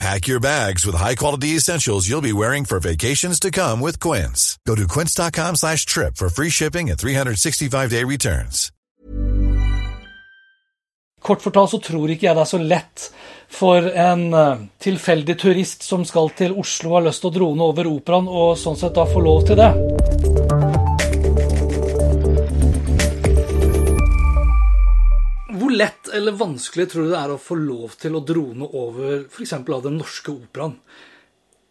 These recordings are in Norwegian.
Pack your bags with high-quality essentials you'll be wearing for vacations to come with Quince. Go to quince.com slash trip for free shipping and 365-day returns. Kort fortalt så tror ikke jeg det er så lett for en uh, tilfeldig turist som skal til Oslo og har lyst til å drone over operaen, og sånn sett da få lov til det. Eller vanskelig tror du det er å få lov til å drone over f.eks. av Den norske operaen?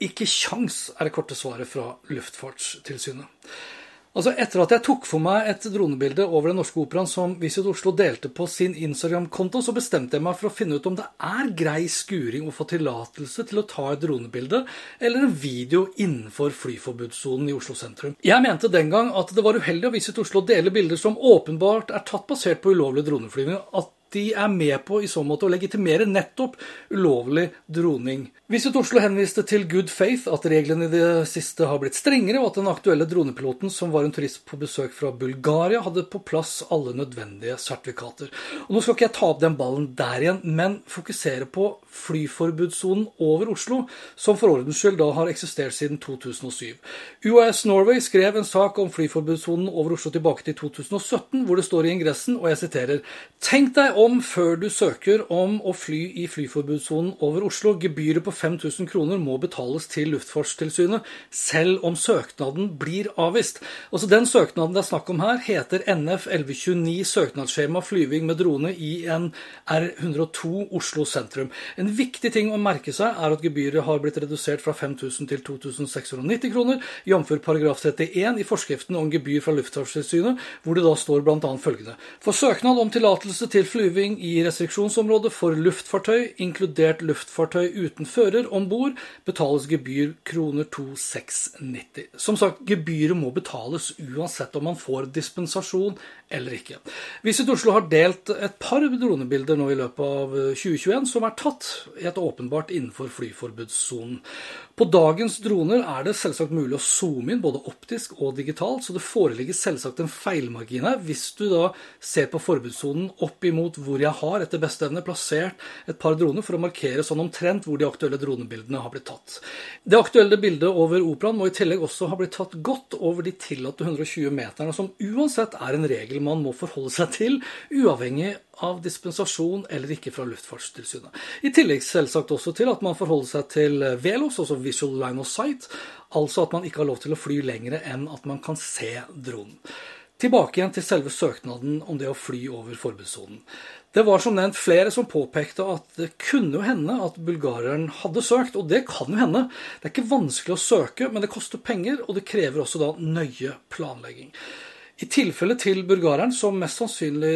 Ikke kjangs, er det korte svaret fra Luftfartstilsynet. Altså Etter at jeg tok for meg et dronebilde over Den norske operaen som Visit Oslo delte på sin Instagram-konto, så bestemte jeg meg for å finne ut om det er grei skuring å få tillatelse til å ta et dronebilde eller en video innenfor flyforbudssonen i Oslo sentrum. Jeg mente den gang at det var uheldig av Visit Oslo å dele bilder som åpenbart er tatt basert på ulovlig droneflyvning. at de er med på i så måte å legitimere nettopp ulovlig droning. Visit Oslo henviste til good faith, at reglene i det siste har blitt strengere, og at den aktuelle dronepiloten, som var en turist på besøk fra Bulgaria, hadde på plass alle nødvendige sertifikater. Og Nå skal ikke jeg ta opp den ballen der igjen, men fokusere på flyforbudssonen over Oslo, som for ordens skyld da har eksistert siden 2007. UAS Norway skrev en sak om flyforbudssonen over Oslo tilbake til 2017, hvor det står i ingressen, og jeg siterer Tenk deg om før du søker om å fly i flyforbudssonen over Oslo. Gebyret på 5000 kroner må betales til Luftfartstilsynet, selv om søknaden blir avvist. Altså Den søknaden det er snakk om her, heter NF 1129 søknadsskjema flyving med drone i en R102 Oslo sentrum. En viktig ting å merke seg er at gebyret har blitt redusert fra 5000 til 2690 kroner, jf. paragraf 31 i forskriften om gebyr fra Luftfartstilsynet, hvor det da står bl.a. følgende. For søknad om tillatelse til flyving i restriksjonsområdet for luftfartøy, inkludert luftfartøy uten fører om bord, betales gebyr kroner 2690. Som sagt, gebyret må betales uansett om man får dispensasjon eller ikke. Visit Oslo har delt et par dronebilder nå i løpet av 2021 som er tatt helt åpenbart innenfor flyforbudssonen. På dagens droner er det selvsagt mulig å zoome inn både optisk og digitalt, så det foreligger selvsagt en feilmargin her. Hvis du da ser på forbudssonen opp imot hvor jeg har etter beste evne plassert et par droner for å markere sånn omtrent hvor de aktuelle dronebildene har blitt tatt. Det aktuelle bildet over operaen må i tillegg også ha blitt tatt godt over de tillatte 120 meterne, som uansett er en regel man må forholde seg til, uavhengig av dispensasjon eller ikke fra Luftfartstilsynet. I tillegg selvsagt også til at man forholder seg til VELOS, altså Visual Line of Sight, altså at man ikke har lov til å fly lengre enn at man kan se dronen. Tilbake igjen til selve søknaden om det å fly over forbudssonen. Det var som nevnt flere som påpekte at det kunne jo hende at bulgareren hadde søkt, og det kan jo hende. Det er ikke vanskelig å søke, men det koster penger, og det krever også da nøye planlegging. I tilfelle til bulgareren, som mest sannsynlig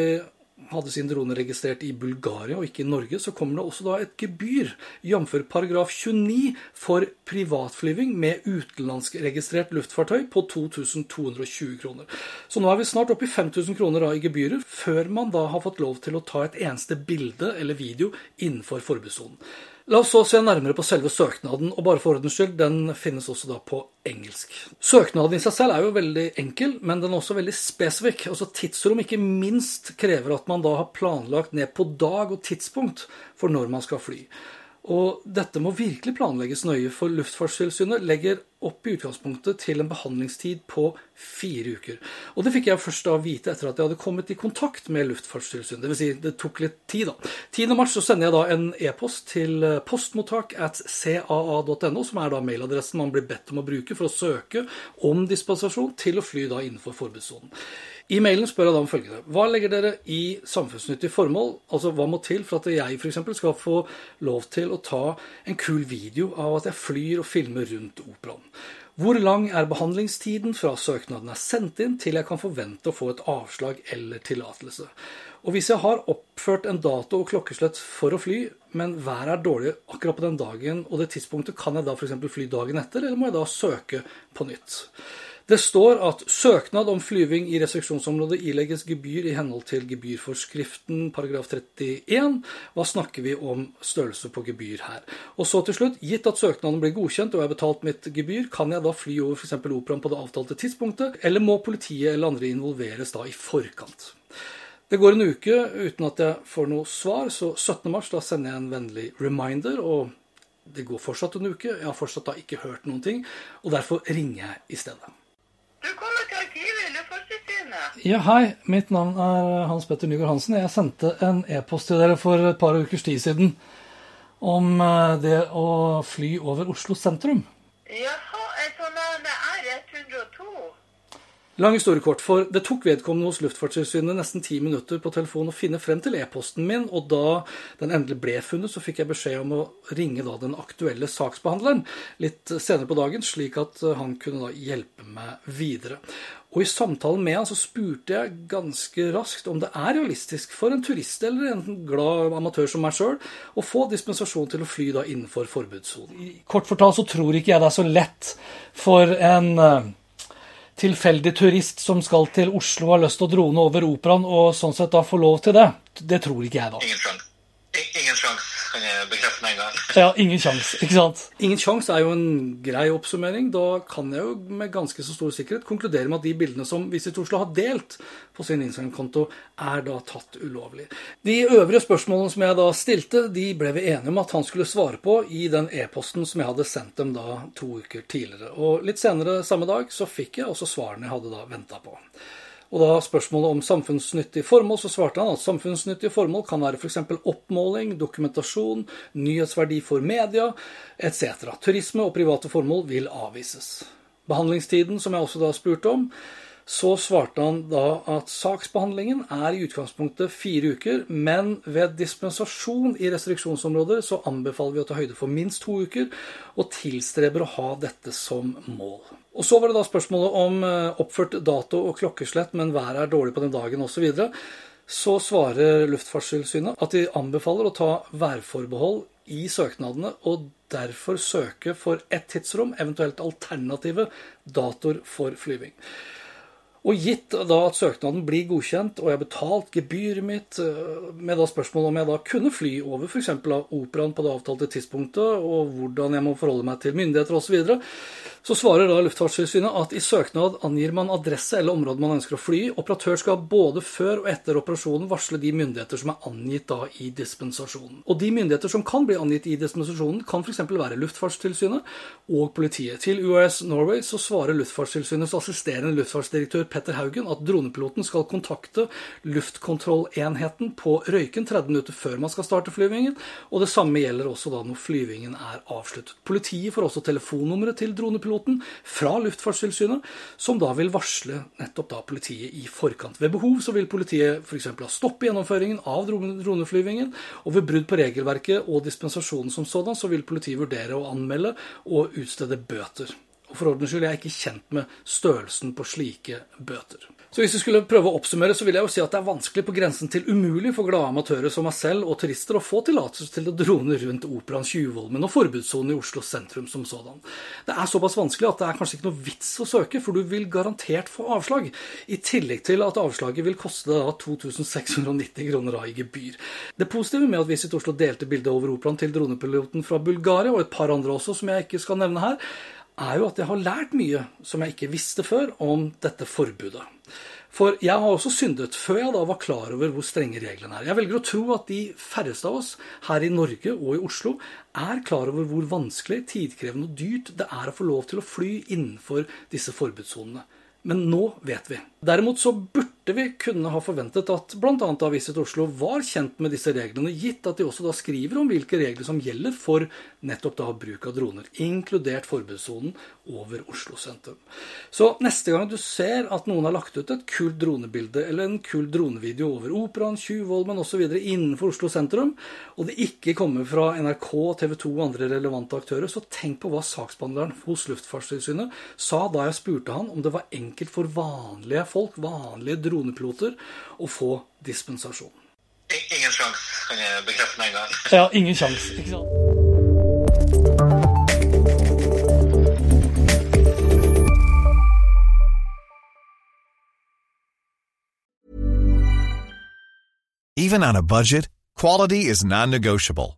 hadde sin drone registrert i Bulgaria og ikke i Norge, så kommer det også da et gebyr, jf. paragraf 29, for privatflyving med utenlandskregistrert luftfartøy på 2220 kroner. Så nå er vi snart oppe i 5000 kroner da i gebyrer, før man da har fått lov til å ta et eneste bilde eller video innenfor forbudssonen. La oss så se nærmere på selve søknaden, og bare for ordens skyld, den finnes også da på engelsk. Søknaden i seg selv er jo veldig enkel, men den er også veldig spesifikk. Altså Tidsrom ikke minst krever at man da har planlagt ned på dag og tidspunkt for når man skal fly. Og dette må virkelig planlegges nøye, for Luftfartstilsynet legger opp i utgangspunktet til en behandlingstid på fire uker. Og det fikk jeg først da vite etter at jeg hadde kommet i kontakt med Luftfartstilsynet. Dvs. Si, det tok litt tid, da. 10. mars så sender jeg da en e-post til postmottak at caa.no, som er da mailadressen man blir bedt om å bruke for å søke om dispensasjon til å fly da innenfor forbudssonen. I mailen spør jeg da om følgende. Hva legger dere i samfunnsnyttig formål? Altså hva må til for at jeg f.eks. skal få lov til å ta en kul video av at jeg flyr og filmer rundt operaen? Hvor lang er behandlingstiden fra søknaden er sendt inn til jeg kan forvente å få et avslag eller tillatelse? Og hvis jeg har oppført en dato og klokkeslett for å fly, men været er dårlig akkurat på den dagen og det tidspunktet, kan jeg da f.eks. fly dagen etter, eller må jeg da søke på nytt? Det står at søknad om flyving i restriksjonsområdet ilegges gebyr i henhold til gebyrforskriften paragraf 31. Hva snakker vi om størrelse på gebyr her? Og så til slutt, gitt at søknaden blir godkjent og jeg har betalt mitt gebyr, kan jeg da fly over f.eks. operaen på det avtalte tidspunktet, eller må politiet eller andre involveres da i forkant? Det går en uke uten at jeg får noe svar, så 17. mars da sender jeg en vennlig reminder. og det går fortsatt en uke, jeg har fortsatt da ikke hørt noen ting, og derfor ringer jeg i stedet. Du kommer til arkivet i Luftfartstilsynet. Ja, hei. Mitt navn er Hans Petter Nygaard Hansen. Jeg sendte en e-post til dere for et par ukers tid siden om eh, det å fly over Oslo sentrum. Jaha, en sånn en R102. Lang historie kort, for det tok vedkommende hos Luftfartstilsynet nesten ti minutter på telefon å finne frem til e-posten min, og da den endelig ble funnet, så fikk jeg beskjed om å ringe da den aktuelle saksbehandleren litt senere på dagen, slik at eh, han kunne da hjelpe meg videre. Og i samtalen med han så spurte jeg ganske raskt om det er realistisk for en turist eller en glad amatør som meg sjøl å få dispensasjon til å fly da innenfor forbudssonen. Kort fortalt så tror ikke jeg det er så lett for en eh, tilfeldig turist som skal til Oslo og har lyst til å drone over operaen, og sånn sett da få lov til det. Det tror ikke jeg, da. Ingen sjanse. Ingen sjanse, kan jeg bekrefte med en gang. Ja, ingen sjans, ikke sant? Ingen sjans er jo en grei oppsummering. Da kan jeg jo med ganske så stor sikkerhet konkludere med at de bildene som Visit Oslo har delt på sin Instagram-konto, er da tatt ulovlig. De øvrige spørsmålene som jeg da stilte, de ble vi enige om at han skulle svare på i den e-posten som jeg hadde sendt dem da to uker tidligere. Og litt senere samme dag så fikk jeg også svarene jeg hadde da venta på. Og da spørsmålet om samfunnsnyttig formål, så svarte han at samfunnsnyttige formål kan være f.eks. oppmåling, dokumentasjon, nyhetsverdi for media etc. Turisme og private formål vil avvises. Behandlingstiden, som jeg også da spurte om, så svarte han da at saksbehandlingen er i utgangspunktet fire uker, men ved dispensasjon i restriksjonsområder så anbefaler vi å ta høyde for minst to uker, og tilstreber å ha dette som mål. Og Så var det da spørsmålet om eh, oppført dato og klokkeslett, men været er dårlig på den dagen osv. Så, så svarer Luftfartstilsynet at de anbefaler å ta værforbehold i søknadene, og derfor søke for ett tidsrom, eventuelt alternative datoer for flyving. Og gitt da at søknaden blir godkjent, og jeg har betalt gebyret mitt, eh, med da spørsmål om jeg da kunne fly over f.eks. av operaen på det avtalte tidspunktet, og hvordan jeg må forholde meg til myndigheter osv., så, videre, så svarer da Luftfartstilsynet at i søknad angir man adresse eller område man ønsker å fly. Operatør skal både før og etter operasjonen varsle de myndigheter som er angitt da i dispensasjonen. Og de myndigheter som kan bli angitt i dispensasjonen, kan f.eks. være Luftfartstilsynet og politiet. Til UAS Norway så svarer Luftfartstilsynets assisterende luftfartsdirektør Petter Haugen at dronepiloten skal kontakte luftkontrollenheten på Røyken 30 minutter før man skal starte flyvingen, og det samme gjelder også da når flyvingen er avsluttet. Politiet får også telefonnummeret til dronepiloten fra Luftfartstilsynet, som da vil varsle nettopp da politiet i forkant. Ved behov så vil politiet f.eks. ha stopp i gjennomføringen av droneflyvingen, og ved brudd på regelverket og dispensasjonen som sådan, så vil politiet vurdere å anmelde og utstede bøter. Og For ordens skyld, jeg er ikke kjent med størrelsen på slike bøter. Så hvis vi skulle prøve å oppsummere, så vil jeg jo si at det er vanskelig på grensen til umulig for glade amatører som meg selv og turister å få tillatelse til å drone rundt Operaen Tjuvholmen og forbudssonen i Oslo sentrum som sådan. Det er såpass vanskelig at det er kanskje ikke noe vits å søke, for du vil garantert få avslag. I tillegg til at avslaget vil koste deg 2690 kroner i gebyr. Det positive med at Visit Oslo delte bildet over Operaen til dronepiloten fra Bulgaria, og et par andre også som jeg ikke skal nevne her, er jo at jeg har lært mye som jeg ikke visste før om dette forbudet. For jeg har også syndet før jeg da var klar over hvor strenge reglene er. Jeg velger å tro at de færreste av oss her i Norge og i Oslo er klar over hvor vanskelig, tidkrevende og dyrt det er å få lov til å fly innenfor disse forbudssonene. Men nå vet vi. Derimot så burde vi kunne ha forventet at bl.a. Visit Oslo var kjent med disse reglene, gitt at de også da skriver om hvilke regler som gjelder for nettopp da bruk av droner, inkludert forbudssonen over Oslo sentrum. Så neste gang du ser at noen har lagt ut et kult dronebilde eller en kul dronevideo over Operaen, Tjuvholmen osv. innenfor Oslo sentrum, og det ikke kommer fra NRK, TV 2 og andre relevante aktører, så tenk på hva saksbehandleren hos Luftfartstilsynet sa da jeg spurte han om det var enkelt for vanlige folk, vanlige dronepiloter, å få dispensasjon. Ingen sjans, kan jeg bekrefte med en gang. Ja, ingen sjans, ikke sant. Even on a budget, quality is non-negotiable.